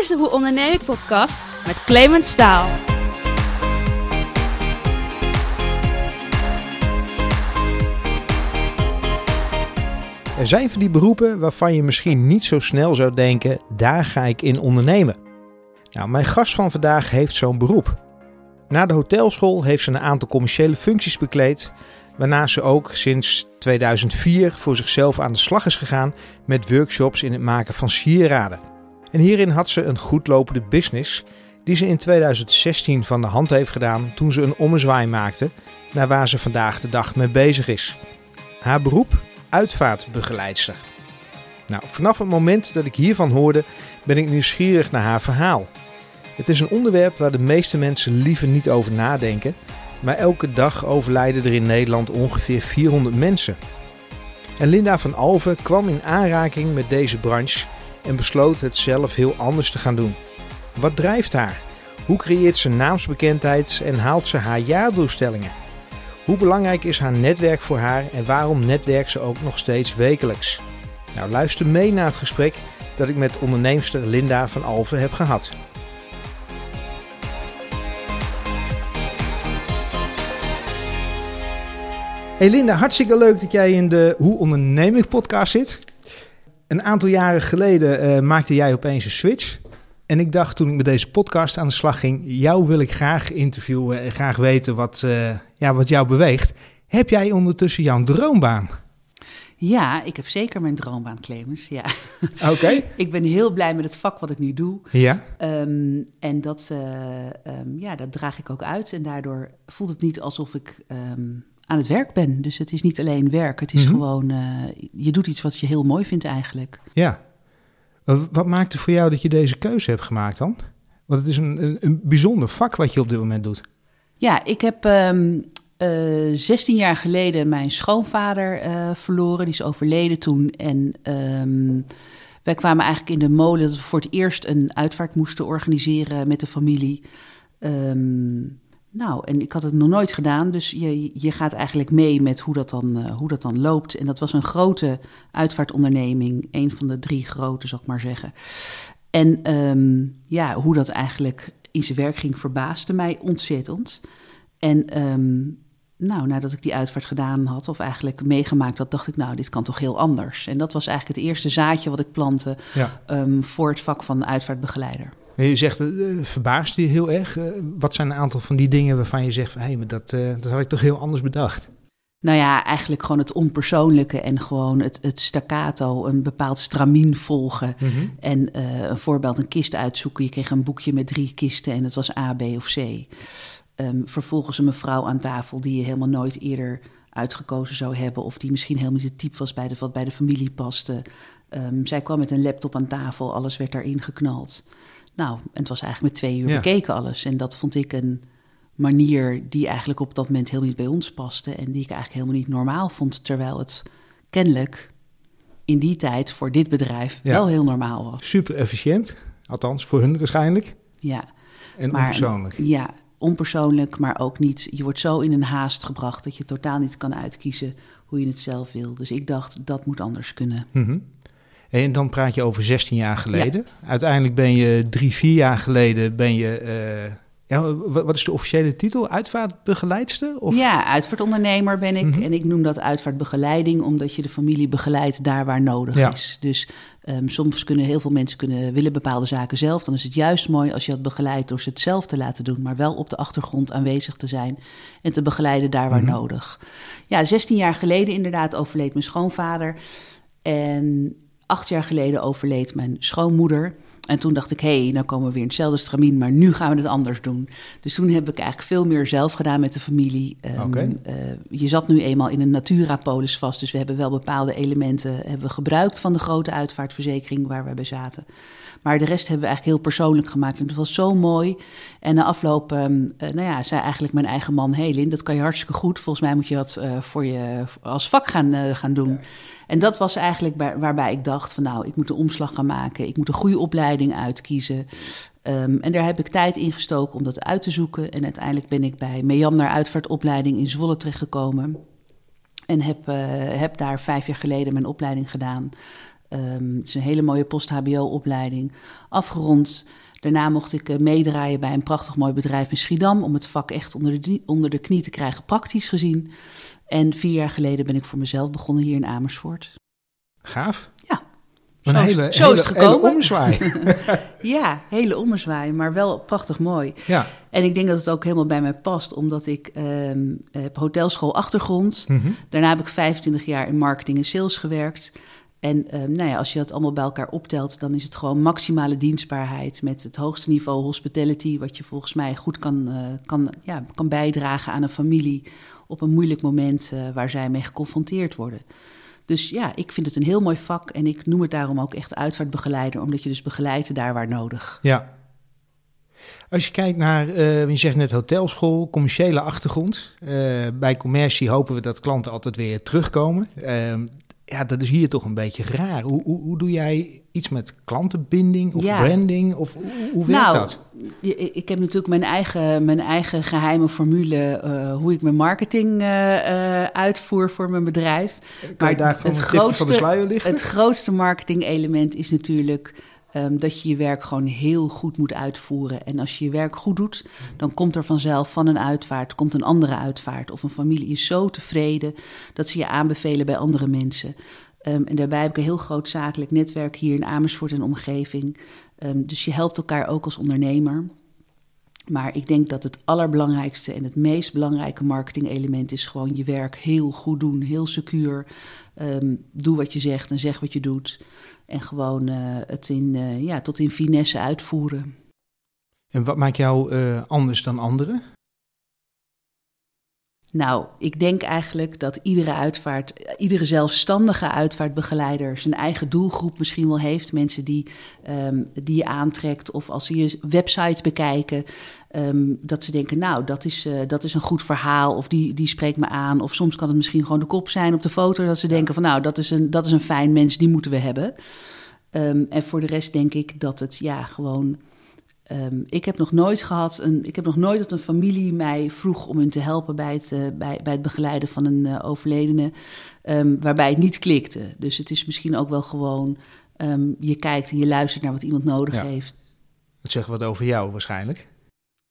is de Hoe Onderneem ik podcast met Clemens Staal. Er zijn van die beroepen waarvan je misschien niet zo snel zou denken, daar ga ik in ondernemen. Nou, mijn gast van vandaag heeft zo'n beroep. Na de hotelschool heeft ze een aantal commerciële functies bekleed, waarna ze ook sinds 2004 voor zichzelf aan de slag is gegaan met workshops in het maken van sieraden. En hierin had ze een goedlopende business die ze in 2016 van de hand heeft gedaan toen ze een ommezwaai maakte naar waar ze vandaag de dag mee bezig is. Haar beroep? Uitvaartbegeleidster. Nou, vanaf het moment dat ik hiervan hoorde, ben ik nieuwsgierig naar haar verhaal. Het is een onderwerp waar de meeste mensen liever niet over nadenken, maar elke dag overlijden er in Nederland ongeveer 400 mensen. En Linda van Alve kwam in aanraking met deze branche en besloot het zelf heel anders te gaan doen. Wat drijft haar? Hoe creëert ze naamsbekendheid en haalt ze haar jaardoelstellingen? Hoe belangrijk is haar netwerk voor haar en waarom netwerkt ze ook nog steeds wekelijks? Nou, luister mee naar het gesprek dat ik met onderneemster Linda van Alve heb gehad. Hey Linda, hartstikke leuk dat jij in de Hoe Onderneem ik podcast zit. Een aantal jaren geleden uh, maakte jij opeens een switch. En ik dacht toen ik met deze podcast aan de slag ging, jou wil ik graag interviewen en graag weten wat, uh, ja, wat jou beweegt. Heb jij ondertussen jouw droombaan? Ja, ik heb zeker mijn droombaan, Clemens. Ja. Oké. ik ben heel blij met het vak wat ik nu doe. Ja. Um, en dat, uh, um, ja, dat draag ik ook uit. En daardoor voelt het niet alsof ik um, aan het werk ben. Dus het is niet alleen werk. Het is Mhm. gewoon, uh, je doet iets wat je heel mooi vindt eigenlijk. Ja. Wat maakte voor jou dat je deze keuze hebt gemaakt dan? Want het is een, een, een bijzonder vak wat je op dit moment doet. Ja, ik heb um, uh, 16 jaar geleden mijn schoonvader uh, verloren. Die is overleden toen. En um, wij kwamen eigenlijk in de molen dat we voor het eerst een uitvaart moesten organiseren met de familie. Um, nou, en ik had het nog nooit gedaan, dus je, je gaat eigenlijk mee met hoe dat, dan, uh, hoe dat dan loopt. En dat was een grote uitvaartonderneming, een van de drie grote, zal ik maar zeggen. En um, ja, hoe dat eigenlijk in zijn werk ging, verbaasde mij ontzettend. En um, nou, nadat ik die uitvaart gedaan had, of eigenlijk meegemaakt had, dacht ik, nou, dit kan toch heel anders. En dat was eigenlijk het eerste zaadje wat ik plantte ja. um, voor het vak van uitvaartbegeleider. Je zegt, uh, verbaast je heel erg? Uh, wat zijn een aantal van die dingen waarvan je zegt, hé, hey, maar dat, uh, dat had ik toch heel anders bedacht? Nou ja, eigenlijk gewoon het onpersoonlijke en gewoon het, het staccato, een bepaald stramien volgen. Mhm. En een voorbeeld, een kist uitzoeken. Je kreeg een boekje met drie kisten en het was A, B of C. Um, vervolgens een mevrouw aan tafel die je helemaal nooit eerder uitgekozen zou hebben. Of die misschien helemaal niet het type was bij de, wat bij de familie paste. Um, zij kwam met een laptop aan tafel, alles werd daarin geknald. Nou, en het was eigenlijk met twee uur Ja. bekeken alles. En dat vond ik een manier die eigenlijk op dat moment helemaal niet bij ons paste. En die ik eigenlijk helemaal niet normaal vond. Terwijl het kennelijk in die tijd voor dit bedrijf Ja. wel heel normaal was. Super efficiënt, althans voor hun waarschijnlijk. Ja, En Maar- onpersoonlijk. ja, onpersoonlijk, maar ook niet. Je wordt zo in een haast gebracht dat je totaal niet kan uitkiezen hoe je het zelf wil. Dus ik dacht, dat moet anders kunnen. Mhm. En dan praat je over 16 jaar geleden. Uiteindelijk ben je drie, vier jaar geleden ben je. eh, ja, wa- wat is de officiële titel? Uitvaartbegeleidster? Of? Ja, uitvaartondernemer ben ik. Mhm. En ik noem dat uitvaartbegeleiding, omdat je de familie begeleidt daar waar nodig Ja. is. Dus ehm, soms kunnen heel veel mensen kunnen, willen bepaalde zaken zelf. Dan is het juist mooi als je dat begeleidt door ze het zelf te laten doen, maar wel op de achtergrond aanwezig te zijn en te begeleiden daar waar Mhm. nodig. Ja, 16 jaar geleden inderdaad overleed mijn schoonvader. En acht jaar geleden overleed mijn schoonmoeder. En toen dacht ik, hé, hey, nou komen we weer in hetzelfde stramien, maar nu gaan we het anders doen. Dus toen heb ik eigenlijk veel meer zelf gedaan met de familie. Um, uh, je zat nu eenmaal in een Naturapolis vast, dus we hebben wel bepaalde elementen hebben we gebruikt van de grote uitvaartverzekering waar we bij zaten. Maar de rest hebben we eigenlijk heel persoonlijk gemaakt. En dat was zo mooi. En na afloop, um, uh, nou ja, zei eigenlijk mijn eigen man... hé hey Lin, dat kan je hartstikke goed. Volgens mij moet je dat uh, voor je als vak gaan, gaan doen. Ja. En dat was eigenlijk bij, waarbij ik dacht van... nou, ik moet een omslag gaan maken. Ik moet een goede opleiding uitkiezen. Um, en daar heb ik tijd in gestoken om dat uit te zoeken. En uiteindelijk ben ik bij Meander Uitvaartopleiding in Zwolle terechtgekomen. En heb, uh, heb daar vijf jaar geleden mijn opleiding gedaan... Ehm, het is een hele mooie post-HBO-opleiding. Afgerond. Daarna mocht ik meedraaien bij een prachtig mooi bedrijf in Schiedam... om het vak echt onder de, onder de knie te krijgen, praktisch gezien. En vier jaar geleden ben ik voor mezelf begonnen hier in Amersfoort. Gaaf. Ja. Een Zo- hele, zo is het gekomen. hele ommezwaai. Ja, hele ommezwaai, maar wel prachtig mooi. ja. En ik denk dat het ook helemaal bij mij past, omdat ik ehm, heb hotelschool achtergrond. Mhm. Daarna heb ik 25 jaar in marketing en sales gewerkt. En ehm, nou ja, als je dat allemaal bij elkaar optelt, dan is het gewoon maximale dienstbaarheid met het hoogste niveau hospitality, wat je volgens mij goed kan, eh, kan, ja, kan bijdragen aan een familie op een moeilijk moment eh, waar zij mee geconfronteerd worden. Dus ja, ik vind het een heel mooi vak en ik noem het daarom ook echt uitvaartbegeleider, omdat je dus begeleidt daar waar nodig. Ja. Als je kijkt naar, eh, je zegt net hotelschool, commerciële achtergrond. Eh, bij commercie hopen we dat klanten altijd weer terugkomen. Eh, ja, dat is hier toch een beetje raar. Hoe, hoe, hoe doe jij iets met klantenbinding of Ja. branding? Of hoe, hoe werkt nou, dat? Ik heb natuurlijk mijn eigen, mijn eigen geheime formule eh, hoe ik mijn marketing eh, eh, uitvoer voor mijn bedrijf. Kan je daar gewoon een tipje van de? Het grootste marketing-element is natuurlijk ehm, dat je je werk gewoon heel goed moet uitvoeren. En als je je werk goed doet, dan komt er vanzelf van een uitvaart, komt een andere uitvaart. Of een familie is zo tevreden dat ze je aanbevelen bij andere mensen. Ehm, en daarbij heb ik een heel groot zakelijk netwerk hier in Amersfoort en omgeving. Ehm, dus je helpt elkaar ook als ondernemer. Maar ik denk dat het allerbelangrijkste en het meest belangrijke marketing-element is gewoon je werk heel goed doen, heel secuur. Ehm, doe wat je zegt en zeg wat je doet. En gewoon eh, het in, eh, ja, tot in finesse uitvoeren. En wat maakt jou eh, anders dan anderen? Nou, ik denk eigenlijk dat iedere uitvaart, iedere zelfstandige uitvaartbegeleider zijn eigen doelgroep misschien wel heeft. Mensen die, ehm, die je aantrekt of als ze je website bekijken, ehm, dat ze denken, nou, dat is, eh, dat is een goed verhaal of die, die spreekt me aan. Of soms kan het misschien gewoon de kop zijn op de foto, dat ze denken van, nou, dat is een, dat is een fijn mens, die moeten we hebben. Ehm, en voor de rest denk ik dat het ja, gewoon. Ehm, ik heb nog nooit gehad, een, ik heb nog nooit dat een familie mij vroeg om hun te helpen bij het, eh, bij, bij het begeleiden van een eh, overledene, ehm, waarbij het niet klikte. Dus het is misschien ook wel gewoon, ehm, je kijkt en je luistert naar wat iemand nodig Ja. heeft. Dat zegt wat over jou waarschijnlijk.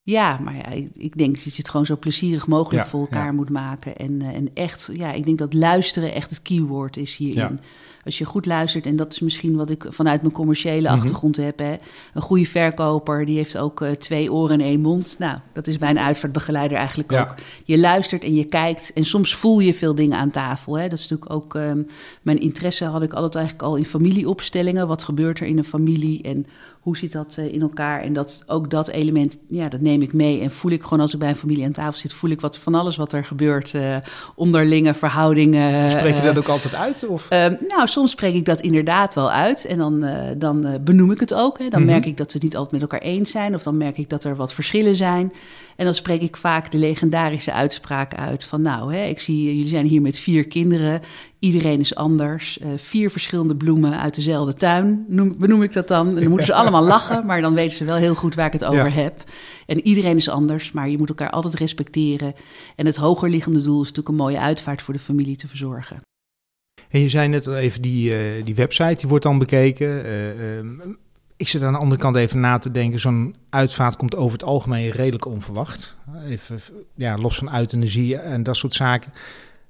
Ja, maar ja, ik, ik denk dat je het gewoon zo plezierig mogelijk Ja, voor elkaar ja. moet maken. En, eh, en echt, ja, ik denk dat luisteren echt het keyword is hierin. Als je goed luistert, en dat is misschien wat ik vanuit mijn commerciële Mhm. achtergrond heb. Hè. Een goede verkoper, die heeft ook eh, twee oren en één mond. Nou, dat is bij een uitvaartbegeleider eigenlijk ook. Je luistert en je kijkt en soms voel je veel dingen aan tafel. Hè. Dat is natuurlijk ook ehm, mijn interesse had ik altijd eigenlijk al in familieopstellingen. Wat gebeurt er in een familie en hoe zit dat eh, in elkaar? En dat, ook dat element, ja, dat neem ik mee. En voel ik gewoon als ik bij een familie aan tafel zit, voel ik wat van alles wat er gebeurt. eh, onderlinge verhoudingen. Spreek je eh, dat ook altijd uit? Of? Nou, soms spreek ik dat inderdaad wel uit. En dan, eh, dan eh, benoem ik het ook. Hè. Dan Mhm. merk ik dat we het niet altijd met elkaar eens zijn. Of dan merk ik dat er wat verschillen zijn. En dan spreek ik vaak de legendarische uitspraak uit van... nou, hè, ik zie, jullie zijn hier met vier kinderen. Iedereen is anders. Eh, vier verschillende bloemen uit dezelfde tuin, noem, benoem ik dat dan. En dan moeten ze allemaal lachen, maar dan weten ze wel heel goed waar ik het over Ja. heb. En iedereen is anders, maar je moet elkaar altijd respecteren. En het hogerliggende doel is natuurlijk een mooie uitvaart voor de familie te verzorgen. En je zei net al even, die, eh, die website die wordt dan bekeken. Eh, ehm, ik zit aan de andere kant even na te denken. Zo'n uitvaart komt over het algemeen redelijk onverwacht. Even ja, los van euthanasie en dat soort zaken.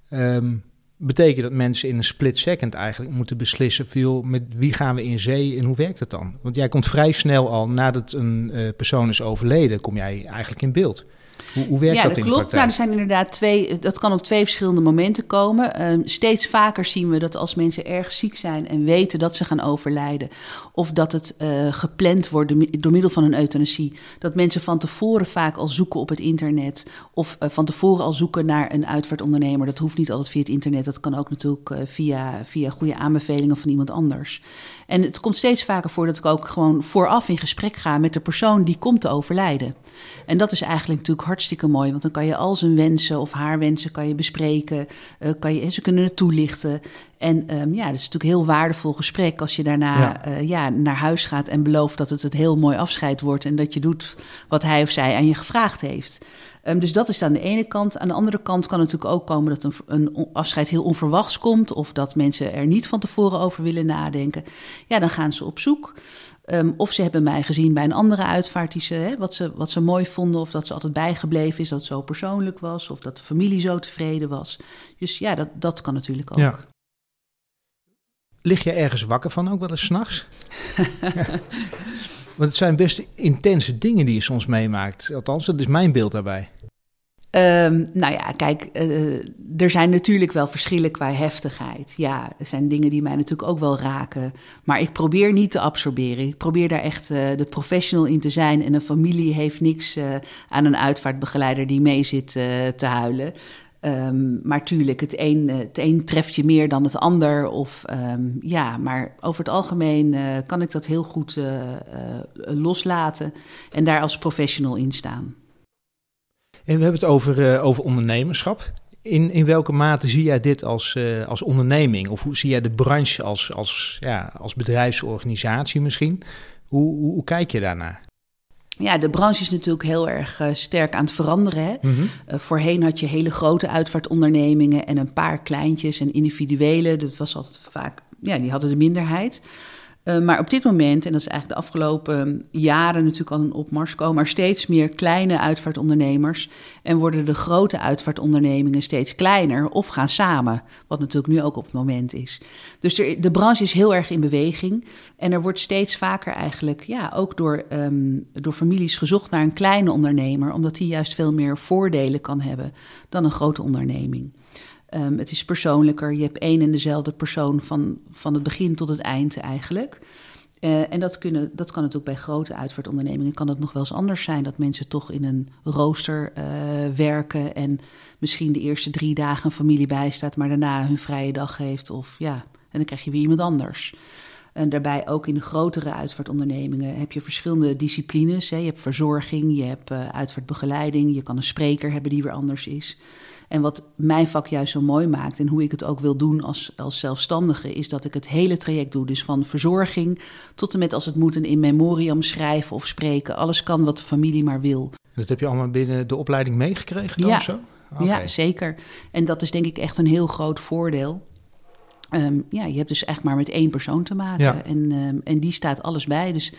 Ehm, betekent dat mensen in een split second eigenlijk moeten beslissen... joh, met wie gaan we in zee en hoe werkt het dan? Want jij komt vrij snel al, nadat een eh, persoon is overleden... kom jij eigenlijk in beeld. Hoe, hoe werkt ja, dat, dat in klopt. de praktijk? Nou, er zijn inderdaad twee, dat kan op twee verschillende momenten komen. Ehm, steeds vaker zien we dat als mensen erg ziek zijn en weten dat ze gaan overlijden, of dat het eh, gepland wordt door- door middel van een euthanasie, dat mensen van tevoren vaak al zoeken op het internet, of eh, van tevoren al zoeken naar een uitvaartondernemer. Dat hoeft niet altijd via het internet, dat kan ook natuurlijk eh, via, via goede aanbevelingen van iemand anders. En het komt steeds vaker voor dat ik ook gewoon vooraf in gesprek ga met de persoon die komt te overlijden. En dat is eigenlijk natuurlijk hartstikke mooi, want dan kan je al zijn wensen of haar wensen kan je bespreken, uh, kan je, ze kunnen het toelichten. En um, ja, dat is natuurlijk een heel waardevol gesprek als je daarna ja. Uh, ja. naar huis gaat en belooft dat het een heel mooi afscheid wordt en dat je doet wat hij of zij aan je gevraagd heeft. Um, dus dat is aan de ene kant. Aan de andere kant kan het natuurlijk ook komen dat een, een, afscheid heel onverwachts komt. Of dat mensen er niet van tevoren over willen nadenken. Ja, dan gaan ze op zoek. Um, of ze hebben mij gezien bij een andere uitvaart die ze, hè, wat, ze, wat ze mooi vonden. Of dat ze altijd bijgebleven is, dat het zo persoonlijk was. Of dat de familie zo tevreden was. Dus ja, dat, dat kan natuurlijk ook. Ja. Lig je ergens wakker van ook wel eens s'nachts? Want het zijn best intense dingen die je soms meemaakt. Althans, dat is mijn beeld daarbij. Um, nou ja, kijk, uh, er zijn natuurlijk wel verschillen qua heftigheid. Ja, er zijn dingen die mij natuurlijk ook wel raken. Maar ik probeer niet te absorberen. Ik probeer daar echt uh, de professional in te zijn. En een familie heeft niks uh, aan een uitvaartbegeleider die mee zit te huilen. Um, maar tuurlijk, het een, het een treft je meer dan het ander. Of um, ja, maar over het algemeen uh, kan ik dat heel goed uh, loslaten en daar als professional in staan. En we hebben het over, over ondernemerschap. In, in welke mate zie jij dit als, als onderneming? Of hoe zie jij de branche als, als, ja, als bedrijfsorganisatie misschien? Hoe, hoe, hoe kijk je daarnaar? Ja, de branche is natuurlijk heel erg uh, sterk aan het veranderen. Hè? Mm -hmm. uh, voorheen had je hele grote uitvaartondernemingen en een paar kleintjes en individuele. Dat was altijd vaak, ja, die hadden de minderheid. Uh, maar op dit moment, en dat is eigenlijk de afgelopen jaren natuurlijk al een opmars, komen er steeds meer kleine uitvaartondernemers. En worden de grote uitvaartondernemingen steeds kleiner of gaan samen. Wat natuurlijk nu ook op het moment is. Dus de branche is heel erg in beweging. En er wordt steeds vaker eigenlijk, ja, ook door, um, door families gezocht naar een kleine ondernemer. Omdat die juist veel meer voordelen kan hebben dan een grote onderneming. Um, het is persoonlijker. Je hebt één en dezelfde persoon van, van het begin tot het eind eigenlijk. Uh, en dat, kunnen, dat kan natuurlijk bij grote uitvaartondernemingen kan het nog wel eens anders zijn. Dat mensen toch in een rooster uh, werken en misschien de eerste drie dagen een familie bijstaat, maar daarna hun vrije dag heeft. Of ja, en dan krijg je weer iemand anders. En daarbij ook in de grotere uitvaartondernemingen heb je verschillende disciplines. Hè. Je hebt verzorging, je hebt uh, uitvaartbegeleiding, je kan een spreker hebben die weer anders is. En wat mijn vak juist zo mooi maakt en hoe ik het ook wil doen als, als zelfstandige, is dat ik het hele traject doe. Dus van verzorging tot en met als het moet een in memoriam schrijven of spreken. Alles kan wat de familie maar wil. Dat heb je allemaal binnen de opleiding meegekregen dan ja. zo? Okay. Ja, zeker. En dat is denk ik echt een heel groot voordeel. Um, ja, je hebt dus echt maar met één persoon te maken. Ja. En, um, en die staat alles bij. Dus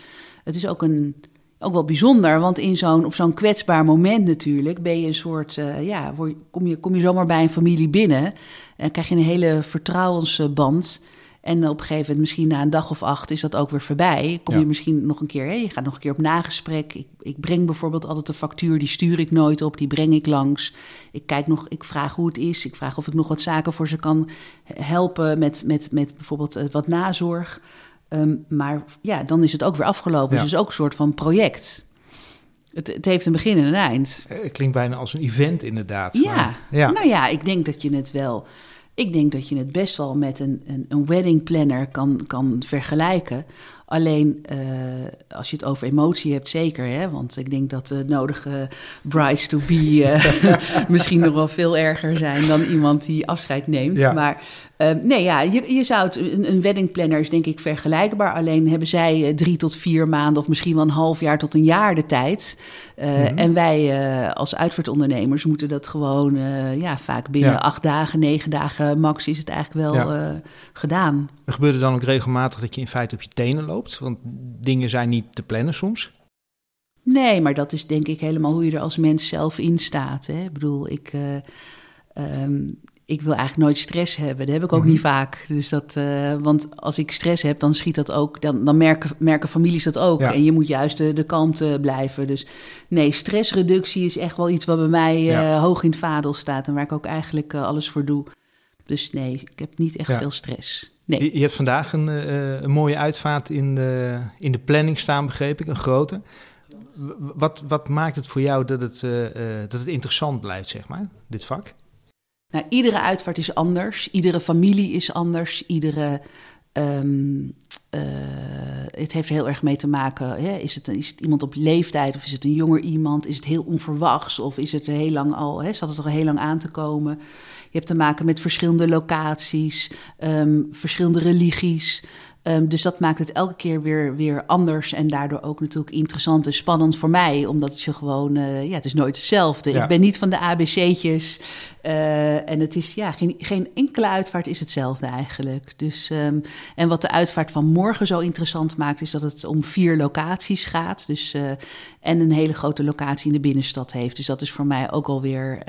het is ook een ook wel bijzonder, want in zo'n, op zo'n kwetsbaar moment natuurlijk ben je een soort, uh, ja, kom je, kom je zomaar bij een familie binnen en krijg je een hele vertrouwensband. En op een gegeven moment, misschien na een dag of acht, is dat ook weer voorbij. Kom ja. je misschien nog een keer, je gaat nog een keer op nagesprek. Ik, ik breng bijvoorbeeld altijd de factuur, die stuur ik nooit op, die breng ik langs. Ik kijk nog, ik vraag hoe het is. Ik vraag of ik nog wat zaken voor ze kan helpen met, met, met bijvoorbeeld uh, wat nazorg. Um, maar ja, dan is het ook weer afgelopen. Ja. Dus het is ook een soort van project. Het, het, heeft een begin en een eind. Het klinkt bijna als een event, inderdaad. Ja, maar, ja. nou ja, ik denk dat je het wel. Ik denk dat je het best wel met een, een, een wedding planner kan, kan vergelijken. Alleen uh, als je het over emotie hebt, zeker. Hè? Want ik denk dat de nodige brides to be uh, misschien nog wel veel erger zijn dan iemand die afscheid neemt. Ja. Maar uh, nee, ja, je, je zou het, een, een wedding planner is denk ik vergelijkbaar. Alleen hebben zij uh, drie tot vier maanden of misschien wel een half jaar tot een jaar de tijd. Mm-hmm. En wij als uitvaartondernemers moeten dat gewoon ja, vaak binnen ja. acht dagen, negen dagen max is het eigenlijk wel ja. gedaan. Er gebeurde dan ook regelmatig dat je in feite op je tenen loopt? Want dingen zijn niet te plannen soms. Nee, maar dat is denk ik helemaal hoe je er als mens zelf in staat. Hè? Ik bedoel, ik, um, ik wil eigenlijk nooit stress hebben. Dat heb ik ook mm-hmm. niet vaak. Dus dat, uh, want als ik stress heb, dan schiet dat ook. Dan, dan merken, merken families dat ook. Ja. En je moet juist de, de kalmte blijven. Dus nee, stressreductie is echt wel iets wat bij mij ja. uh, hoog in het vaandel staat. En waar ik ook eigenlijk uh, alles voor doe. Dus nee, ik heb niet echt ja. veel stress. Nee. Je, je, hebt vandaag een, een mooie uitvaart in de, in de planning staan, begreep ik, een grote. Wat, wat maakt het voor jou dat het, dat het interessant blijft, zeg maar, dit vak? Nou, iedere uitvaart is anders, iedere familie is anders, iedere, um, eh, het heeft er heel erg mee te maken. Hè? Is, het, is het iemand op leeftijd of is het een jonger iemand? Is het heel onverwachts of is het heel lang al, hè, zat het er heel lang aan te komen? Je hebt te maken met verschillende locaties, ehm, verschillende religies. Ehm, dus dat maakt het elke keer weer, weer anders en daardoor ook natuurlijk interessant en spannend voor mij. Omdat je gewoon, uh, ja, het is nooit hetzelfde. Ik ben niet van de ABC'tjes uh, en het is, ja, geen, geen enkele uitvaart is hetzelfde eigenlijk. Dus, um, en wat de uitvaart van morgen zo interessant maakt, is dat het om vier locaties gaat. Dus, uh, en een hele grote locatie in de binnenstad heeft. Dus dat is voor mij ook alweer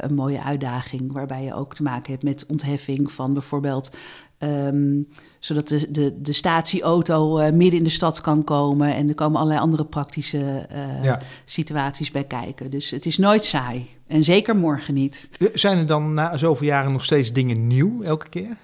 een mooie uitdaging, waarbij je ook te maken hebt met ontheffing van bijvoorbeeld Um, zodat de, de, de statieauto uh, midden in de stad kan komen. En er komen allerlei andere praktische uh, situaties bij kijken. Dus het is nooit saai. En zeker morgen niet. Zijn er dan na zoveel jaren nog steeds dingen nieuw elke keer?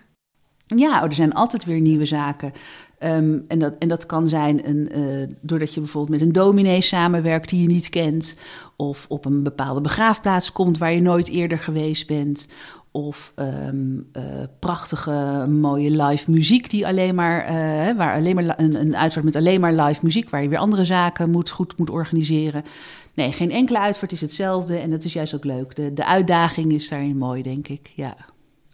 Ja, oh, er zijn altijd weer nieuwe zaken. Um, en, dat, en dat kan zijn een, uh, doordat je bijvoorbeeld met een dominee samenwerkt die je niet kent. Of op een bepaalde begraafplaats komt waar je nooit eerder geweest bent. Of um, uh, prachtige, mooie live muziek die alleen maar, uh, waar alleen maar een, een uitvaart met alleen maar live muziek, waar je weer andere zaken moet, goed moet organiseren. Nee, geen enkele uitvaart is hetzelfde en dat is juist ook leuk. De, de uitdaging is daarin mooi, denk ik. Ja.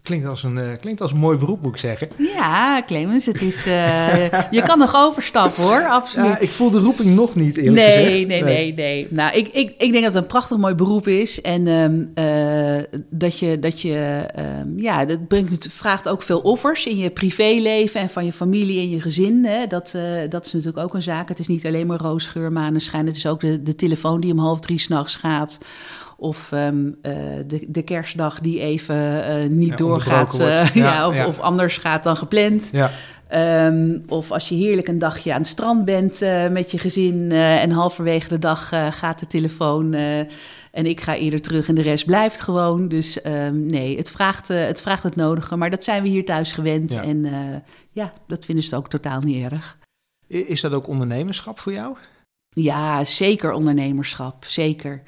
Klinkt als, een, uh, klinkt als een mooi beroep, moet ik zeggen. Ja, Clemens, het is, uh, je kan nog overstappen hoor, absoluut. Ja, ik voel de roeping nog niet, eerlijk nee, gezegd. Nee, nee, nee, nee. Nou, ik, ik, ik denk dat het een prachtig mooi beroep is. En um, uh, dat je, dat je um, ja, dat brengt, het vraagt ook veel offers in je privéleven en van je familie en je gezin. Hè. Dat, dat is natuurlijk ook een zaak. Het is niet alleen maar roosgeur, maneschijn. Het is ook de, de telefoon die om half drie s'nachts gaat. Of um, uh, de, de, kerstdag die even uh, niet ja, doorgaat. Uh, ja, ja, of, of, anders gaat dan gepland. Um, of als je heerlijk een dagje aan het strand bent met je gezin. en halverwege de dag gaat de telefoon. en ik ga eerder terug en de rest blijft gewoon. Dus um, nee, het vraagt, het vraagt het nodige. Maar dat zijn we hier thuis gewend. En ja, dat vinden ze ook totaal niet erg. Is dat ook ondernemerschap voor jou? Ja, zeker ondernemerschap. Zeker.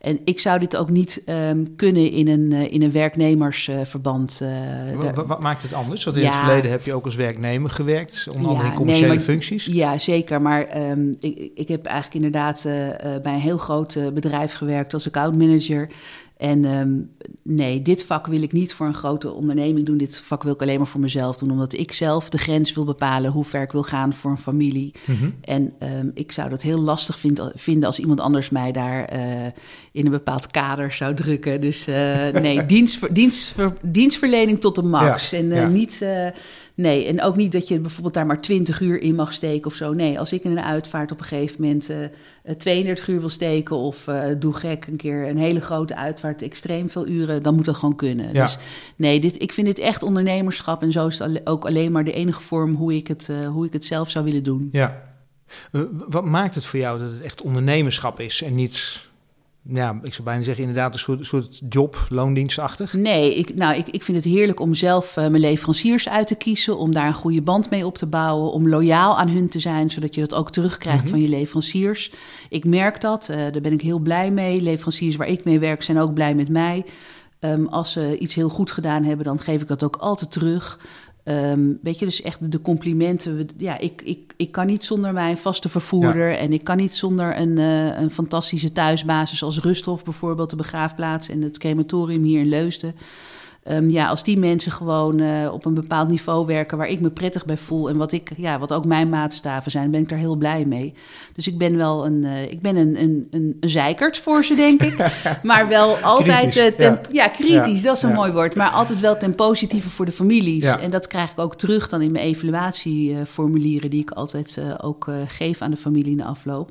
En ik zou dit ook niet um, kunnen in een, uh, in een werknemersverband. Uh, wat, wat, maakt het anders? Want in ja, het verleden heb je ook als werknemer gewerkt, onder andere ja, in commerciële nee, maar, functies. Ja, zeker. Maar um, ik, ik heb eigenlijk inderdaad uh, bij een heel groot bedrijf gewerkt als accountmanager. En um, nee, dit vak wil ik niet voor een grote onderneming doen. Dit vak wil ik alleen maar voor mezelf doen, omdat ik zelf de grens wil bepalen hoe ver ik wil gaan voor een familie. Mm -hmm. En um, ik zou dat heel lastig vind, vinden als iemand anders mij daar uh, in een bepaald kader zou drukken. Dus uh, nee, dienstver, dienstver, dienstverlening tot de max. Ja, en uh, ja. niet. Nee, en ook niet dat je bijvoorbeeld daar maar 20 uur in mag steken of zo. Nee, als ik in een uitvaart op een gegeven moment uh, 32 uur wil steken of uh, doe gek een keer een hele grote uitvaart, extreem veel uren, dan moet dat gewoon kunnen. Ja. Dus nee, dit, ik vind dit echt ondernemerschap en zo is het ook alleen maar de enige vorm hoe ik het, uh, hoe ik het zelf zou willen doen. Ja. Wat maakt het voor jou dat het echt ondernemerschap is en niet ja, ik zou bijna zeggen inderdaad een soort, soort job, loondienstachtig? Nee, ik, nou, ik, ik vind het heerlijk om zelf uh, mijn leveranciers uit te kiezen, om daar een goede band mee op te bouwen, om loyaal aan hun te zijn, zodat je dat ook terugkrijgt mm -hmm. van je leveranciers. Ik merk dat, uh, daar ben ik heel blij mee. Leveranciers waar ik mee werk zijn ook blij met mij. Um, als ze iets heel goed gedaan hebben, dan geef ik dat ook altijd terug. Um, weet je, dus echt de complimenten. Ja, ik, ik, ik kan niet zonder mijn vaste vervoerder. Ja. En ik kan niet zonder een, uh, een fantastische thuisbasis als Rusthof bijvoorbeeld, de begraafplaats en het crematorium hier in Leusden. Um, ja, als die mensen gewoon uh, op een bepaald niveau werken waar ik me prettig bij voel en wat, ik, ja, wat ook mijn maatstaven zijn, ben ik daar heel blij mee. Dus ik ben wel een, uh, ik ben een, een, een, een zeikert voor ze, denk ik. maar wel altijd, kritisch, uh, ten, ja. ja. kritisch, ja. dat is een ja. mooi woord. Maar altijd wel ten positieve voor de families. En dat krijg ik ook terug dan in mijn evaluatieformulieren, die ik altijd ook geef aan de familie in de afloop.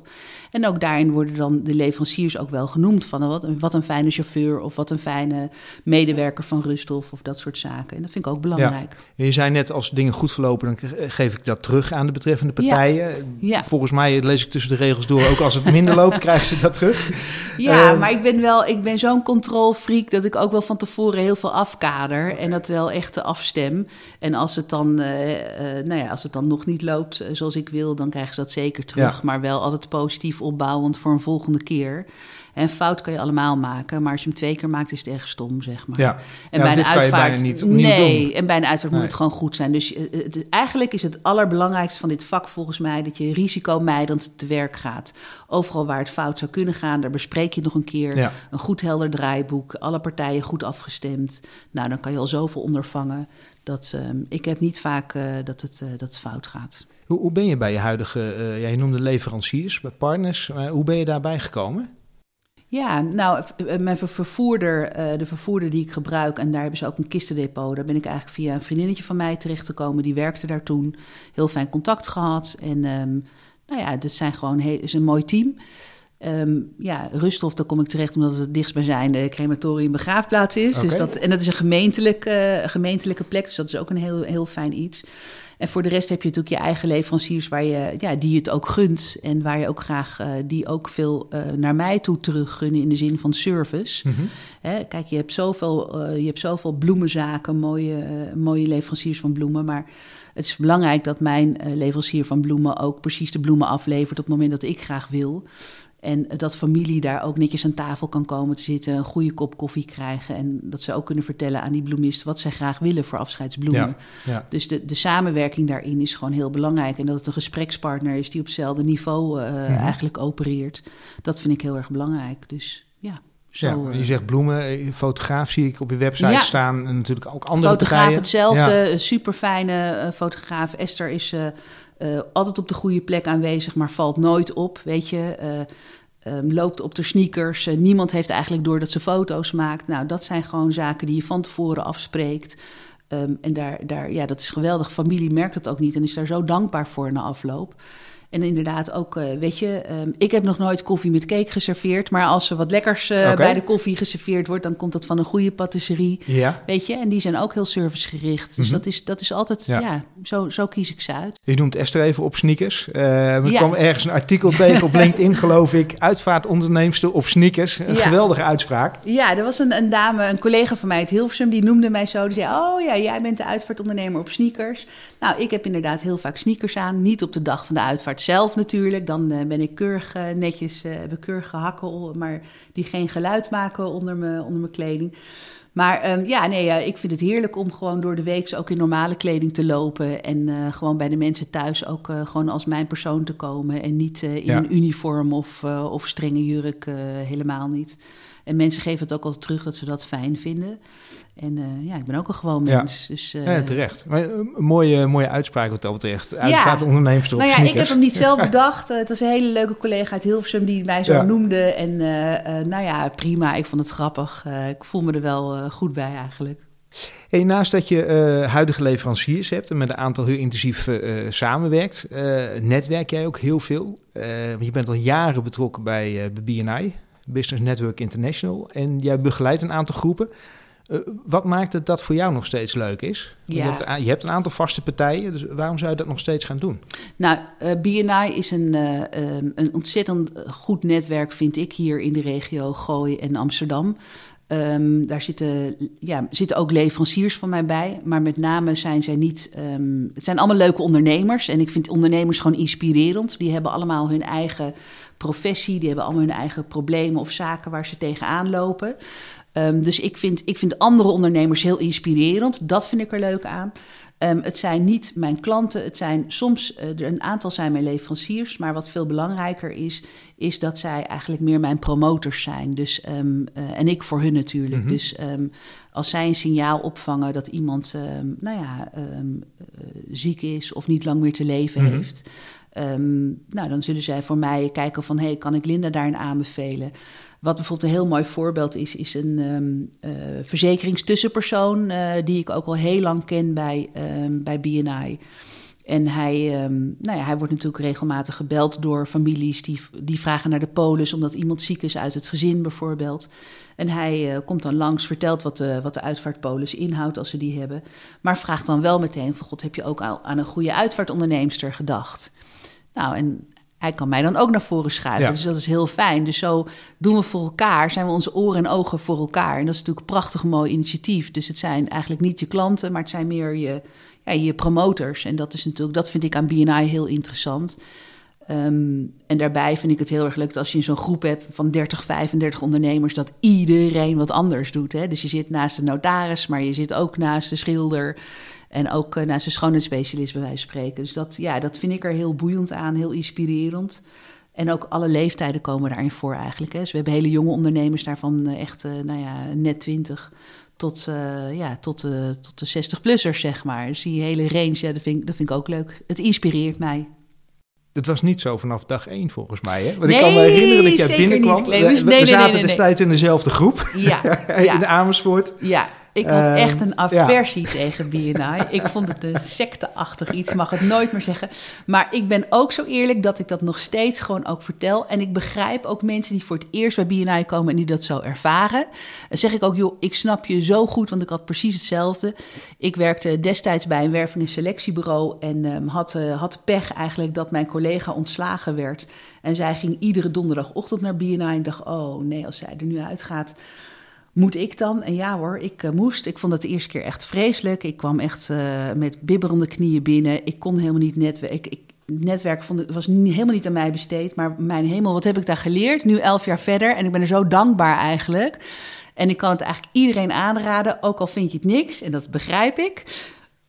En ook daarin worden dan de leveranciers ook wel genoemd van wat, wat een fijne chauffeur of wat een fijne medewerker van Rusthof of dat soort zaken. En dat vind ik ook belangrijk. Ja. Je zei net, als dingen goed verlopen, dan geef ik dat terug aan de betreffende partijen. Ja. Ja. Volgens mij lees ik tussen de regels door, ook als het minder loopt, krijgen ze dat terug. Ja, uh, maar ik ben wel, ik ben zo'n controlfreak dat ik ook wel van tevoren heel veel afkader okay. en dat wel echt afstem. En als het dan, uh, uh, nou ja, als het dan nog niet loopt zoals ik wil, dan krijgen ze dat zeker terug. Maar wel altijd positief opbouwend voor een volgende keer. En fout kan je allemaal maken, maar als je hem twee keer maakt, is het echt stom, zeg maar. Ja. En ja, een kan je uitvaart. bijna niet opnieuw nee, doen. en bij een uitvaart Nee. moet het gewoon goed zijn. Dus eh, het- eigenlijk is het allerbelangrijkste van dit vak volgens mij dat je risicomijdend te werk gaat. Overal waar het fout zou kunnen gaan, daar bespreek je nog een keer. Ja. Een goed helder draaiboek, alle partijen goed afgestemd. Nou, dan kan je al zoveel ondervangen. Dat, ehm, ik heb niet vaak eh, dat, het, eh, dat het fout gaat. Hoe, hoe ben je bij je huidige, eh, ja, je noemde leveranciers, bij partners, maar hoe ben je daarbij gekomen? Ja, nou, eh, mijn ver- vervoerder, eh, de vervoerder die ik gebruik, en daar hebben ze ook een kistendepot. Daar ben ik eigenlijk via een vriendinnetje van mij terechtgekomen. Die werkte daar toen. Heel fijn contact gehad. En ehm, nou ja, dit zijn gewoon heel, is een mooi team. Ehm, ja, Rusthof, daar kom ik terecht omdat het het dichtstbijzijnde crematorium begraafplaats is. Dus dat, en dat is een gemeentelijke, eh, gemeentelijke plek, dus dat is ook een heel, heel fijn iets. En voor de rest heb je natuurlijk je eigen leveranciers waar je, ja, die je het ook gunt. En waar je ook graag, eh, die ook veel eh, naar mij toe teruggunnen in de zin van service. Hè, kijk, je hebt, zoveel, eh, je hebt zoveel bloemenzaken, mooie, mooie leveranciers van bloemen. Maar het is belangrijk dat mijn leverancier van bloemen ook precies de bloemen aflevert op het moment dat ik graag wil. En dat familie daar ook netjes aan tafel kan komen te zitten, een goede kop koffie krijgen. En dat ze ook kunnen vertellen aan die bloemist wat zij graag willen voor afscheidsbloemen. Ja, ja. Dus de, de samenwerking daarin is gewoon heel belangrijk. En dat het een gesprekspartner is die op hetzelfde niveau eh, Mhm. eigenlijk opereert. Dat vind ik heel erg belangrijk. Dus ja, zo. ja, eh, je zegt bloemen, eh, fotograaf zie ik op je website Ja. staan. En natuurlijk ook andere fotograaf partijen. hetzelfde, Ja. super fijne fotograaf. Esther is eh, altijd op de goede plek aanwezig, maar valt nooit op, weet je. Eh, ehm, loopt op de sneakers. Eh, niemand heeft eigenlijk door dat ze foto's maakt. Nou, dat zijn gewoon zaken die je van tevoren afspreekt. Ehm, en daar, daar, ja, dat is geweldig. Familie merkt het ook niet en is daar zo dankbaar voor na afloop. En inderdaad ook, eh, weet je, ehm, ik heb nog nooit koffie met cake geserveerd. Maar als er wat lekkers eh, bij de koffie geserveerd wordt, dan komt dat van een goede patisserie. Ja. Weet je, en die zijn ook heel servicegericht. Dus Mhm. dat, is, dat is altijd, Ja. ja, zo, zo kies ik ze uit. Je noemt Esther even op sneakers. Eh er Ja. kwam ergens een artikel tegen op LinkedIn, geloof ik. Uitvaartonderneemster op sneakers. Een Ja. geweldige uitspraak. Ja, er was een, een dame, een collega van mij uit Hilversum, die noemde mij zo. Die zei, oh ja, jij bent de uitvaartondernemer op sneakers. Nou, ik heb inderdaad heel vaak sneakers aan. Niet op de dag van de uitvaart zelf natuurlijk. Dan eh, ben ik keurig eh, netjes, eh heb ik keurige hakken, maar die geen geluid maken onder mijn, onder mijn kleding. Maar ehm, ja, nee, ja, ik vind het heerlijk om gewoon door de week ook in normale kleding te lopen. En gewoon bij de mensen thuis ook gewoon als mijn persoon te komen. En niet in Ja. een uniform of, of strenge jurk, helemaal niet. En mensen geven het ook altijd terug dat ze dat fijn vinden. En eh, ja, ik ben ook een gewoon Ja. mens. Dus, eh, Ja, terecht. Maar, eh, een mooie, mooie uitspraak wat dat betreft. Uitvaartondernemster op nou ja, ik heb hem niet zelf bedacht. Het was een hele leuke collega uit Hilversum die mij zo Ja. noemde. En nou ja, prima. Ik vond het grappig. Ik voel me er wel goed bij eigenlijk. Hey, naast dat je huidige leveranciers hebt en met een aantal heel intensief samenwerkt, netwerk jij ook heel veel. Want je bent al jaren betrokken bij bij BNI, Business Network International. En jij begeleidt een aantal groepen. Eh, wat maakt het dat voor jou nog steeds leuk is? Want Ja. Je, hebt, a- je hebt een aantal vaste partijen, dus waarom zou je dat nog steeds gaan doen? Nou, eh, BNI is een, eh, ehm, een ontzettend goed netwerk, vind ik, hier in de regio Gooi en Amsterdam. Ehm, daar zitten, ja, zitten ook leveranciers van mij bij. Maar met name zijn zij niet. ehm, het zijn allemaal leuke ondernemers. En ik vind ondernemers gewoon inspirerend. Die hebben allemaal hun eigen professie. Die hebben allemaal hun eigen problemen of zaken waar ze tegenaan lopen. Ehm, dus ik vind, ik vind andere ondernemers heel inspirerend. Dat vind ik er leuk aan. Ehm, het zijn niet mijn klanten, het zijn soms, eh, een aantal zijn mijn leveranciers, maar wat veel belangrijker is, is dat zij eigenlijk meer mijn promotors zijn. Dus, ehm, eh, en ik voor hun natuurlijk. Mhm. Dus ehm, als zij een signaal opvangen dat iemand nou ja, eh, ziek is of niet lang meer te leven Mhm. heeft, nou, dan zullen zij voor mij kijken van, hey, kan ik Linda daarin aanbevelen? Wat bijvoorbeeld een heel mooi voorbeeld is, is een ehm, eh, verzekeringstussenpersoon eh, die ik ook al heel lang ken bij, ehm, bij BNI. En hij, ehm, nou ja, hij wordt natuurlijk regelmatig gebeld door families die, die vragen naar de polis omdat iemand ziek is uit het gezin bijvoorbeeld. En hij eh, komt dan langs, vertelt wat de, wat de uitvaartpolis inhoudt als ze die hebben. Maar vraagt dan wel meteen van god, heb je ook aan een goede uitvaartonderneemster gedacht? Nou, en hij kan mij dan ook naar voren schuiven. Ja. Dus dat is heel fijn. Dus zo doen we voor elkaar, zijn we onze oren en ogen voor elkaar. En dat is natuurlijk een prachtig mooi initiatief. Dus het zijn eigenlijk niet je klanten, maar het zijn meer je, ja, je promotors. En dat is natuurlijk, dat vind ik aan BNI heel interessant. Ehm, en daarbij vind ik het heel erg leuk dat als je zo'n groep hebt van 30, 35 ondernemers, dat iedereen wat anders doet. Hè? Dus je zit naast de notaris, maar je zit ook naast de schilder en ook naast de schoonheidsspecialist bij wijze van spreken. Dus dat, ja, dat vind ik er heel boeiend aan, heel inspirerend. En ook alle leeftijden komen daarin voor eigenlijk. Hè. Dus we hebben hele jonge ondernemers daarvan echt, nou ja, net 20 tot, uh, ja, tot, uh, tot de 60-plussers, zeg maar. Dus die hele range, ja, dat, vind ik, dat vind ik ook leuk. Het inspireert mij. Het was niet zo vanaf dag één volgens mij. Hè? Want ik kan me herinneren dat jij binnenkwam. Niet, we, we, nee, we zaten nee, destijds in dezelfde groep. Ja, ja. in Amersfoort. Ja, ik had ehm, echt een aversie tegen BNI. Ik vond het een secteachtig iets, mag het nooit meer zeggen. Maar ik ben ook zo eerlijk dat ik dat nog steeds gewoon ook vertel. En ik begrijp ook mensen die voor het eerst bij BNI komen en die dat zo ervaren. Dan zeg ik ook, joh, ik snap je zo goed, want ik had precies hetzelfde. Ik werkte destijds bij een werving- en selectiebureau en um, had, uh, had pech eigenlijk dat mijn collega ontslagen werd. En zij ging iedere donderdagochtend naar BNI en dacht, oh nee, als zij er nu uitgaat moet ik dan? En ja hoor, ik uh, moest. Ik vond het de eerste keer echt vreselijk. Ik kwam echt uh, met bibberende knieën binnen. Ik kon helemaal niet netwerken. Ik, netwerk vond, was helemaal niet aan mij besteed. Maar mijn hemel, wat heb ik daar geleerd? Nu elf jaar verder. En ik ben er zo dankbaar eigenlijk. En ik kan het eigenlijk iedereen aanraden, ook al vind je het niks. En dat begrijp ik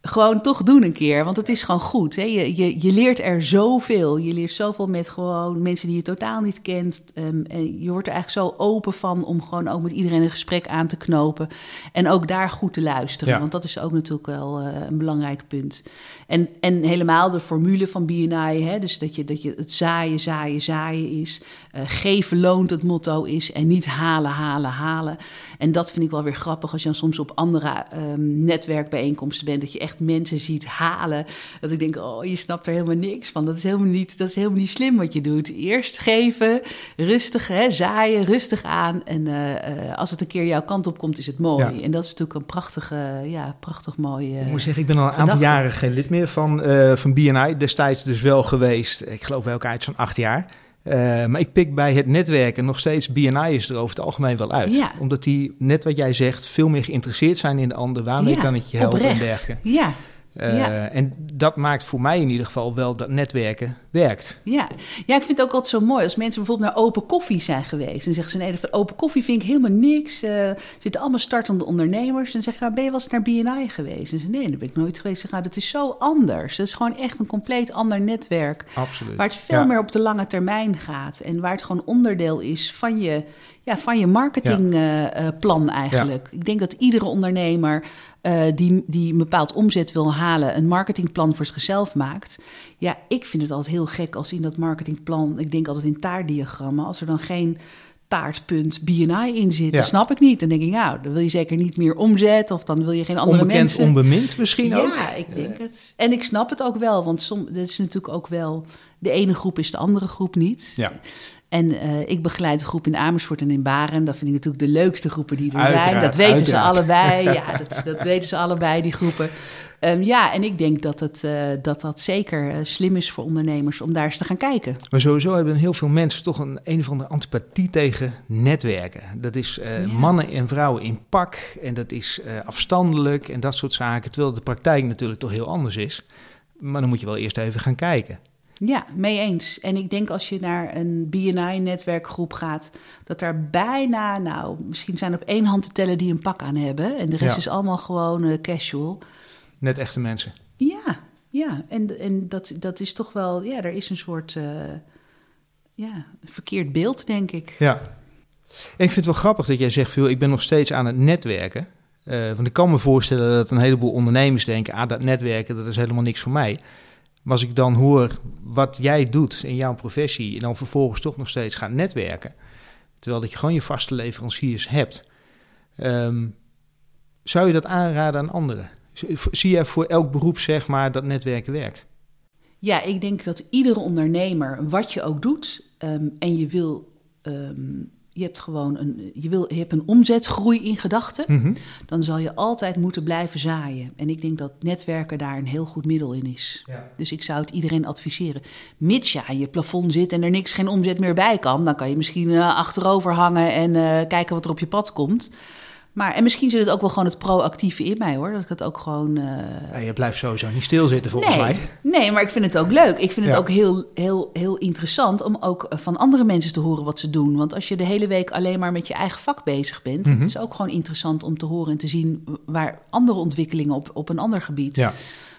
gewoon toch doen een keer. Want het is gewoon goed. Hè? Je, je, je leert er zoveel. Je leert zoveel met gewoon mensen die je totaal niet kent. Um, en je wordt er eigenlijk zo open van om gewoon ook met iedereen een gesprek aan te knopen. En ook daar goed te luisteren. Want dat is ook natuurlijk wel uh, een belangrijk punt. En, en helemaal de formule van BNI. Hè? Dus dat je, dat je het zaaien, zaaien, zaaien is. Uh, geven loont het motto is. En niet halen, halen, halen. En dat vind ik wel weer grappig als je dan soms op andere um, netwerkbijeenkomsten bent. Dat je echt mensen ziet halen. Dat ik denk, oh, je snapt er helemaal niks van. Dat is helemaal niet, dat is helemaal niet slim wat je doet. Eerst geven, rustig hè, zaaien, rustig aan. En uh, als het een keer jouw kant op komt, is het mooi. En dat is natuurlijk een prachtige, ja, prachtig mooi. ik moet zeggen, ik ben al een aantal jaren geen lid meer van, van BNI. Destijds dus wel geweest. Ik geloof wel elkaar uit zo'n acht jaar. Uh, maar ik pik bij het netwerken nog steeds BNI'ers er over het algemeen wel uit. Ja. Omdat die, net wat jij zegt, veel meer geïnteresseerd zijn in de ander. Waarmee ja, kan ik je helpen oprecht. en dergelijke. Ja. Uh, ja. En dat maakt voor mij in ieder geval wel dat netwerken werkt. Ja. ja, ik vind het ook altijd zo mooi als mensen bijvoorbeeld naar open koffie zijn geweest. En zeggen ze: nee, open koffie vind ik helemaal niks. Uh, zitten allemaal startende ondernemers. En dan zeg je: nou, ben je wel eens naar BNI geweest? En ze nee, daar ben ik nooit geweest. Zeg, nou, dat is zo anders. Dat is gewoon echt een compleet ander netwerk. Absoluut. Waar het veel meer op de lange termijn gaat. En waar het gewoon onderdeel is van je, ja, van je marketingplan ja. uh, eigenlijk. Ik denk dat iedere ondernemer uh, die, die een bepaald omzet wil halen, een marketingplan voor zichzelf maakt. Ja, ik vind het altijd heel gek als in dat marketingplan, ik denk altijd in taartdiagrammen, als er dan geen taartpunt BNI in zit. Ja. Dat snap ik niet. Dan denk ik, nou, dan wil je zeker niet meer omzet of dan wil je geen andere Onbekend, mensen. onbemind misschien ja, ook? Ja, ik denk het. En ik snap het ook wel, want som, dat is natuurlijk ook wel... De ene groep is de andere groep niet. Ja. En uh, ik begeleid de groep in Amersfoort en in Baren. Dat vind ik natuurlijk de leukste groepen die er uiteraard, zijn. Dat weten uiteraard. ze allebei. Ja, dat, dat, weten ze allebei, die groepen. Um, ja, en ik denk dat het, uh, dat, dat zeker uh, slim is voor ondernemers om daar eens te gaan kijken. Maar sowieso hebben heel veel mensen toch een een of andere antipathie tegen netwerken. Dat is ja. mannen en vrouwen in pak en dat is afstandelijk en dat soort zaken. Terwijl de praktijk natuurlijk toch heel anders is. Maar dan moet je wel eerst even gaan kijken. Ja, mee eens. En ik denk als je naar een BNI-netwerkgroep gaat, dat daar bijna, nou, misschien zijn op één hand te tellen die een pak aan hebben. En de rest ja. is allemaal gewoon uh, casual. Net echte mensen. Ja, ja. En, en dat, dat is toch wel, ja, er is een soort, uh, ja, verkeerd beeld, denk ik. Ja. En ik vind het wel grappig dat jij zegt, veel, ik ben nog steeds aan het netwerken. Uh, want ik kan me voorstellen dat een heleboel ondernemers denken, ah, dat netwerken, dat is helemaal niks voor mij. Maar als ik dan hoor wat jij doet in jouw professie en dan vervolgens toch nog steeds gaat netwerken, terwijl dat je gewoon je vaste leveranciers hebt, um, zou je dat aanraden aan anderen? Zie jij voor elk beroep zeg maar dat netwerken werkt? Ja, ik denk dat iedere ondernemer, wat je ook doet, um, en je wil um, je hebt gewoon een, je wil, je hebt een omzetgroei in gedachten, mm -hmm. dan zal je altijd moeten blijven zaaien. En ik denk dat netwerken daar een heel goed middel in is. Ja. Dus ik zou het iedereen adviseren. Mits je aan je plafond zit en er niks, geen omzet meer bij kan, dan kan je misschien uh, achterover hangen en uh, kijken wat er op je pad komt. Maar, en misschien zit het ook wel gewoon het proactieve in mij hoor. Dat ik het ook gewoon. eh, je blijft sowieso niet stilzitten volgens nee, mij. nee, maar ik vind het ook leuk. Ik vind het ook heel, heel, heel interessant om ook eh, van andere mensen te horen wat ze doen. Want als je de hele week alleen maar met je eigen vak bezig bent, Mhm. het is ook gewoon interessant om te horen en te zien waar andere ontwikkelingen op, op een ander gebied. Ja.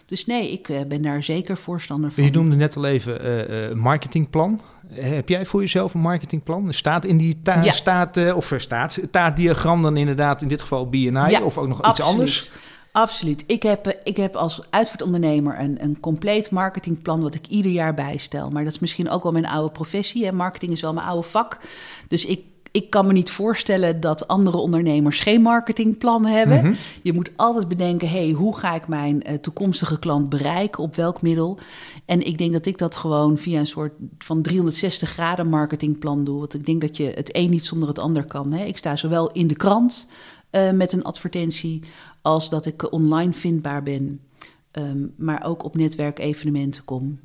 Dus nee, ik eh, ben daar zeker voorstander van. Je noemde net al even eh, marketingplan. Eh, Heb jij voor jezelf een marketingplan? Staat in die ta- Ja. staat, eh, of staat taartdiagram dan inderdaad in dit geval BNI Ja, of ook nog iets anders? Absoluut. Ik heb, eh, ik heb als uitvaartondernemer een, een compleet marketingplan wat ik ieder jaar bijstel. Maar dat is misschien ook wel mijn oude professie. Hè. Marketing is wel mijn oude vak. Dus ik, ik kan me niet voorstellen dat andere ondernemers geen marketingplan hebben. Mhm. Je moet altijd bedenken, hey, hoe ga ik mijn eh, toekomstige klant bereiken? Op welk middel? En ik denk dat ik dat gewoon via een soort van 360 graden marketingplan doe. Want ik denk dat je het een niet zonder het ander kan. Hè. Ik sta zowel in de krant eh, met een advertentie als dat ik online vindbaar ben. Ehm, maar ook op netwerkevenementen kom.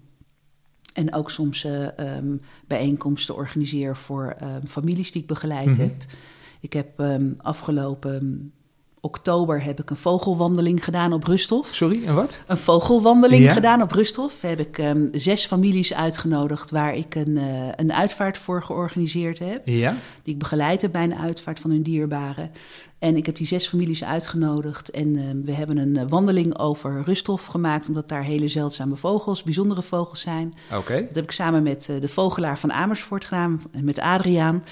En ook soms eh, ehm, bijeenkomsten organiseer voor ehm, families die ik begeleid Mhm. heb. Ik heb ehm, afgelopen oktober heb ik een vogelwandeling gedaan op Rusthof. Sorry, en wat? Een vogelwandeling Ja. gedaan op Rusthof. Heb ik zes families uitgenodigd waar ik een, eh, een uitvaart voor georganiseerd heb Ja. die ik begeleid heb bij een uitvaart van hun dierbaren. En ik heb die zes families uitgenodigd. En eh, we hebben een eh, wandeling over Rusthof gemaakt, omdat daar hele zeldzame vogels, bijzondere vogels zijn. Oké. Dat heb ik samen met eh, de vogelaar van Amersfoort gedaan, en met Adriaan.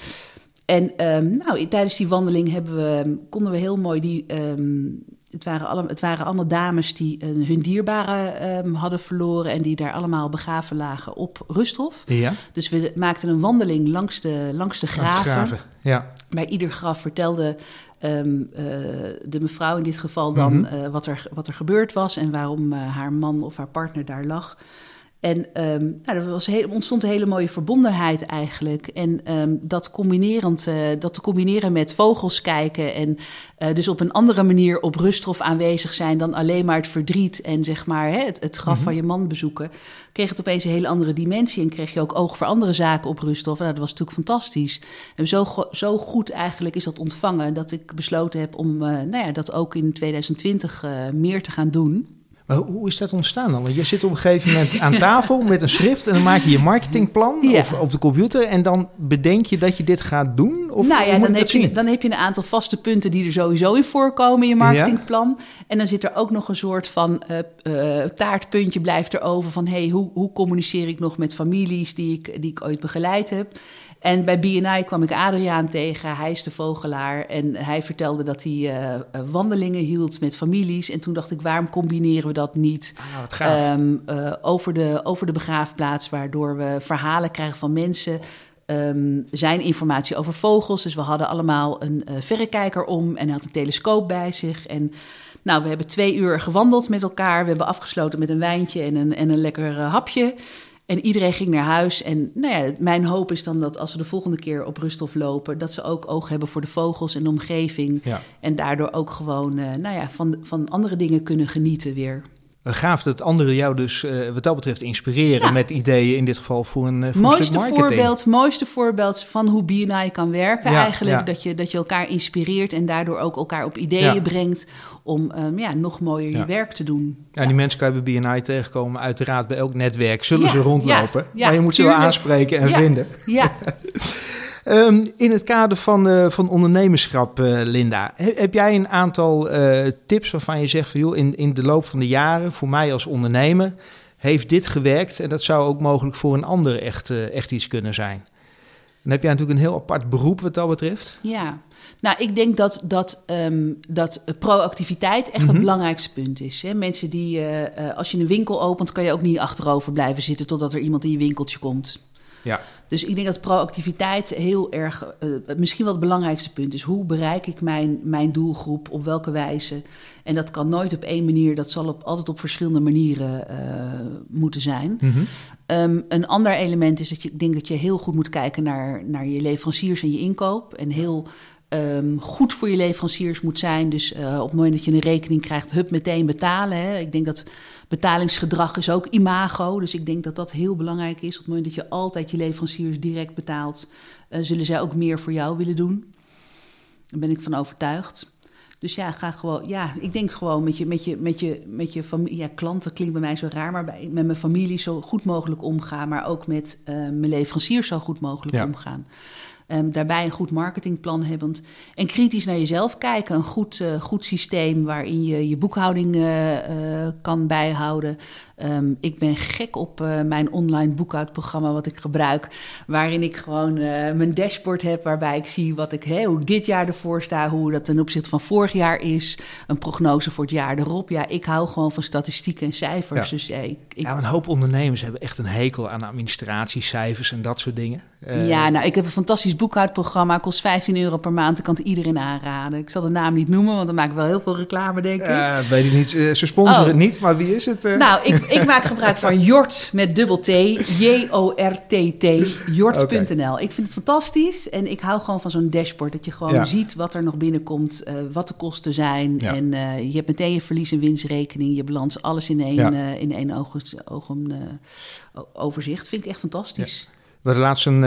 En ehm, nou, tijdens die wandeling hebben we, konden we heel mooi die. ehm, het, waren alle, het waren allemaal dames die eh, hun dierbaren ehm, hadden verloren. En die daar allemaal begraven lagen op Rusthof. Ja. Dus we maakten een wandeling langs de, langs de graven. Graven. Ja. Bij ieder graf vertelde ehm, eh, de mevrouw in dit geval dan Mhm. eh, wat, er, wat er gebeurd was en waarom haar man of haar partner daar lag. En ehm, nou, er was heel, ontstond een hele mooie verbondenheid eigenlijk. En ehm, dat, combinerend, eh, dat te combineren met vogels kijken en eh, dus op een andere manier op rusthof aanwezig zijn dan alleen maar het verdriet en zeg maar hè, het, het graf Mhm. van je man bezoeken, kreeg het opeens een hele andere dimensie en kreeg je ook oog voor andere zaken op rusthof. En dat was natuurlijk fantastisch. En zo, go- zo goed eigenlijk is dat ontvangen dat ik besloten heb om eh, nou ja, dat ook in 2020 eh, meer te gaan doen. Maar hoe- is dat ontstaan dan? Want je zit op een gegeven moment aan tafel met een schrift en dan maak je je marketingplan Ja. of op de computer en dan bedenk je dat je dit gaat doen? Of nou ja, dan heb, je, dan heb je een aantal vaste punten die er sowieso in voorkomen in je marketingplan. En dan zit er ook nog een soort van eh, eh, taartpuntje blijft er over van... hey, hoe, hoe communiceer ik nog met families die ik, die ik ooit begeleid heb? En bij BNI kwam ik Adriaan tegen, hij is de vogelaar. En hij vertelde dat hij eh, eh, wandelingen hield met families. En toen dacht ik, waarom combineren we dat niet... Ah. Ehm, eh, over, de, over de begraafplaats, waardoor we verhalen krijgen van mensen. Ehm, zijn informatie over vogels. Dus we hadden allemaal een verrekijker om en hij had een telescoop bij zich. En nou, we hebben twee uur gewandeld met elkaar. We hebben afgesloten met een wijntje en een, en een lekker hapje. En iedereen ging naar huis. En nou ja, mijn hoop is dan dat als ze de volgende keer op Rusthof lopen, dat ze ook oog hebben voor de vogels en de omgeving. ja. En daardoor ook gewoon eh, nou ja, van, van andere dingen kunnen genieten weer. Gaaf dat anderen jou dus eh, wat dat betreft inspireren Ja. met ideeën, in dit geval voor een, eh, voor een mooiste stuk marketing. voorbeeld, mooiste voorbeeld van hoe BNI kan werken. Ja, eigenlijk ja. Dat, je, dat je elkaar inspireert en daardoor ook elkaar op ideeën brengt om ehm, ja, nog mooier je werk te doen. Ja, die mensen kan je bij BNI tegenkomen. Uiteraard bij elk netwerk zullen ze rondlopen. maar je moet ze wel aanspreken en vinden. Ja, Ehm, in het kader van, eh, van ondernemerschap, eh, Linda, he- heb jij een aantal eh, tips waarvan je zegt van joh, in, in de loop van de jaren, voor mij als ondernemer, heeft dit gewerkt en dat zou ook mogelijk voor een ander echt, echt iets kunnen zijn. Dan heb jij natuurlijk een heel apart beroep wat dat betreft. ja. Nou, ik denk dat, dat, ehm, dat proactiviteit echt Mhm. het belangrijkste punt is. Hè? Mensen die, als je een winkel opent, kan je ook niet achterover blijven zitten totdat er iemand in je winkeltje komt. Ja. Dus ik denk dat proactiviteit heel erg, eh, misschien wel het belangrijkste punt is. Hoe bereik ik mijn, mijn doelgroep, op welke wijze? En dat kan nooit op één manier, dat zal op, altijd op verschillende manieren eh, moeten zijn. Mhm. Ehm, een ander element is dat je, ik denk dat je heel goed moet kijken naar, naar je leveranciers en je inkoop. En heel ehm, goed voor je leveranciers moet zijn. Dus eh, op het moment dat je een rekening krijgt, hup, meteen betalen. Hè. Ik denk dat betalingsgedrag is ook imago. Dus ik denk dat dat heel belangrijk is. Op het moment dat je altijd je leveranciers direct betaalt, eh, zullen zij ook meer voor jou willen doen. Daar ben ik van overtuigd. Dus ja, ga gewoon, ja, ik denk gewoon met je, met je, met je, met je familie, ja, klanten klinkt bij mij zo raar, maar bij, met mijn familie zo goed mogelijk omgaan, maar ook met uh, mijn leveranciers zo goed mogelijk Ja. omgaan. Ehm, daarbij een goed marketingplan hebben. En kritisch naar jezelf kijken. Een goed, eh, goed systeem waarin je je boekhouding eh, eh, kan bijhouden. Ehm, ik ben gek op eh, mijn online boekhoudprogramma wat ik gebruik. Waarin ik gewoon eh, mijn dashboard heb waarbij ik zie wat ik, hoe dit jaar ervoor sta. Hoe dat ten opzichte van vorig jaar is. Een prognose voor het jaar erop. Ja, ik hou gewoon van statistieken en cijfers. Ja. Dus ja, ik, ik- Ja, een hoop ondernemers hebben echt een hekel aan administratie, cijfers en dat soort dingen. Eh, ja, nou, ik heb een fantastisch boekhoudprogramma. Kost 15 euro per maand. Ik kan het iedereen aanraden. Ik zal de naam niet noemen, want dan maak ik wel heel veel reclame, denk ik. weet ik niet. Ze sponsoren Oh. het niet, maar wie is het? Nou, ik, ik maak gebruik van Jort met dubbel T. J-O-R-T-T. Jort.nl. Ik vind het fantastisch. En ik hou gewoon van zo'n dashboard. Dat je gewoon Ja. ziet wat er nog binnenkomt. eh, wat de kosten zijn. Ja. En eh, je hebt meteen je verlies- en winstrekening. Je balans. Alles in één, Ja. eh, in één oog, ogen, eh, o- overzicht. Vind ik echt fantastisch. We hadden laatst een,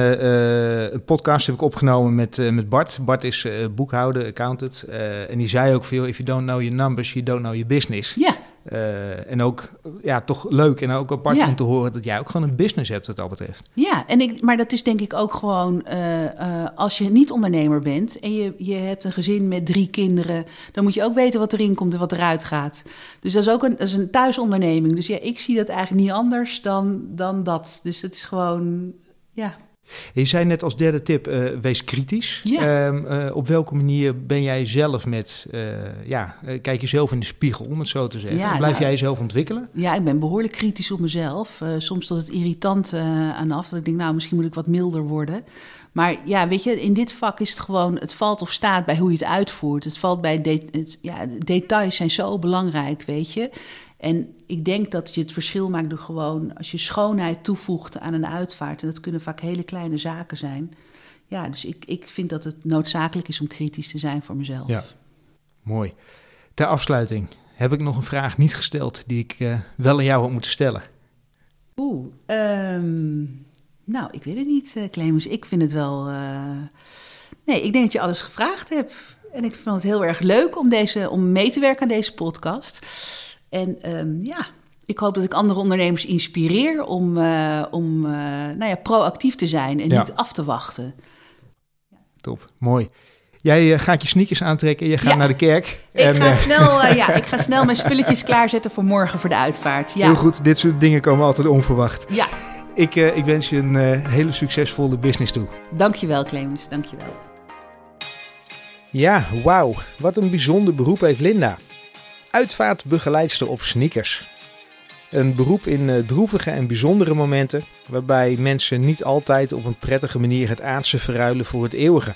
een podcast heb ik opgenomen met, met Bart. Bart is eh, boekhouder, accountant. en die zei ook veel, if you don't know your numbers, you don't know your business. Ja, Eh, en ook, ja, toch leuk en ook apart Ja. om te horen dat jij ook gewoon een business hebt wat dat betreft. Ja, en ik, maar dat is denk ik ook gewoon eh, eh, als je niet ondernemer bent en je, je hebt een gezin met drie kinderen, dan moet je ook weten wat erin komt en wat eruit gaat. Dus dat is ook een, dat is een thuisonderneming. Dus ja, ik zie dat eigenlijk niet anders dan, dan dat. Dus het is gewoon, ja. Je zei net als derde tip, eh, wees kritisch. Ja. Ehm, eh, op welke manier ben jij zelf met, eh, ja, kijk jezelf in de spiegel, om het zo te zeggen. Ja, Blijf nou- jij jezelf ontwikkelen? Ja, ik ben behoorlijk kritisch op mezelf. Soms tot het irritant aan af. Dat ik denk, nou, misschien moet ik wat milder worden. Maar ja, weet je, in dit vak is het gewoon... het valt of staat bij hoe je het uitvoert. Het valt bij... de- het, ja, de details zijn zo belangrijk, weet je. En ik denk dat je het verschil maakt door gewoon... als je schoonheid toevoegt aan een uitvaart... en dat kunnen vaak hele kleine zaken zijn... Ja, dus ik, ik vind dat het noodzakelijk is om kritisch te zijn voor mezelf. Ja. Mooi. Ter afsluiting heb ik nog een vraag niet gesteld die ik eh, wel aan jou had moeten stellen. Oeh, ehm, nou, ik weet het niet, eh, Clemens. Ik vind het wel... eh, Nee, ik denk dat je alles gevraagd hebt. En ik vond het heel erg leuk om, deze, om mee te werken aan deze podcast. En ehm, ja, ik hoop dat ik andere ondernemers inspireer om, eh, om eh, nou ja, proactief te zijn en Ja. niet af te wachten. Top, mooi. Jij eh, gaat je sneakers aantrekken, je gaat Ja. naar de kerk. Ik en, ga, snel, ja, ik ga snel mijn spulletjes klaarzetten voor morgen voor de uitvaart. Ja, Heel goed, dit soort dingen komen altijd onverwacht. ja. Ik, ik wens je een hele succesvolle business toe. dankjewel Clemens, dankjewel. Ja, wauw. Wat een bijzonder beroep heeft Linda. Uitvaartbegeleidster op sneakers. Een beroep in eh, droevige en bijzondere momenten, waarbij mensen niet altijd op een prettige manier het aardse verruilen voor het eeuwige.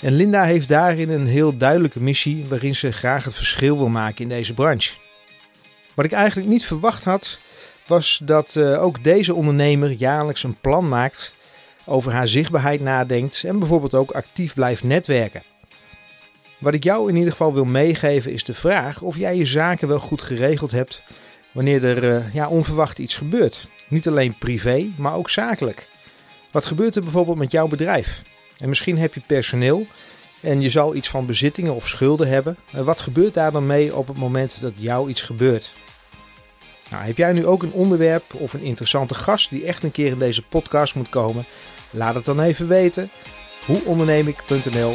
En Linda heeft daarin een heel duidelijke missie waarin ze graag het verschil wil maken in deze branche. Wat ik eigenlijk niet verwacht had, was dat eh, ook deze ondernemer jaarlijks een plan maakt, over haar zichtbaarheid nadenkt en bijvoorbeeld ook actief blijft netwerken. Wat ik jou in ieder geval wil meegeven is de vraag of jij je zaken wel goed geregeld hebt wanneer er eh, ja, onverwacht iets gebeurt. Niet alleen privé, maar ook zakelijk. Wat gebeurt er bijvoorbeeld met jouw bedrijf? En misschien heb je personeel en je zal iets van bezittingen of schulden hebben. En wat gebeurt daar dan mee op het moment dat jou iets gebeurt? Nou, heb jij nu ook een onderwerp of een interessante gast die echt een keer in deze podcast moet komen? Laat het dan even weten. Hoeondernemik.nl